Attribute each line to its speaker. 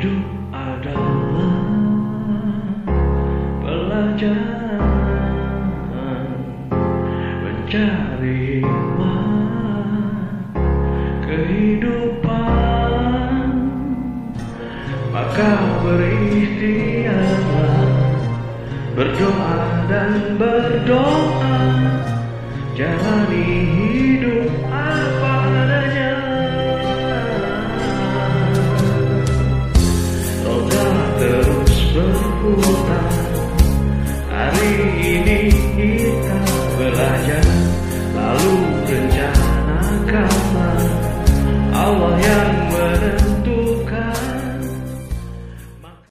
Speaker 1: Hidup adalah pelajaran. Mencari hikmah kehidupan. Maka berikhtiarlah berdoa dan berdoa. Jalani hidup Hari ini kita belajar Lalu rencanakanlah awalnya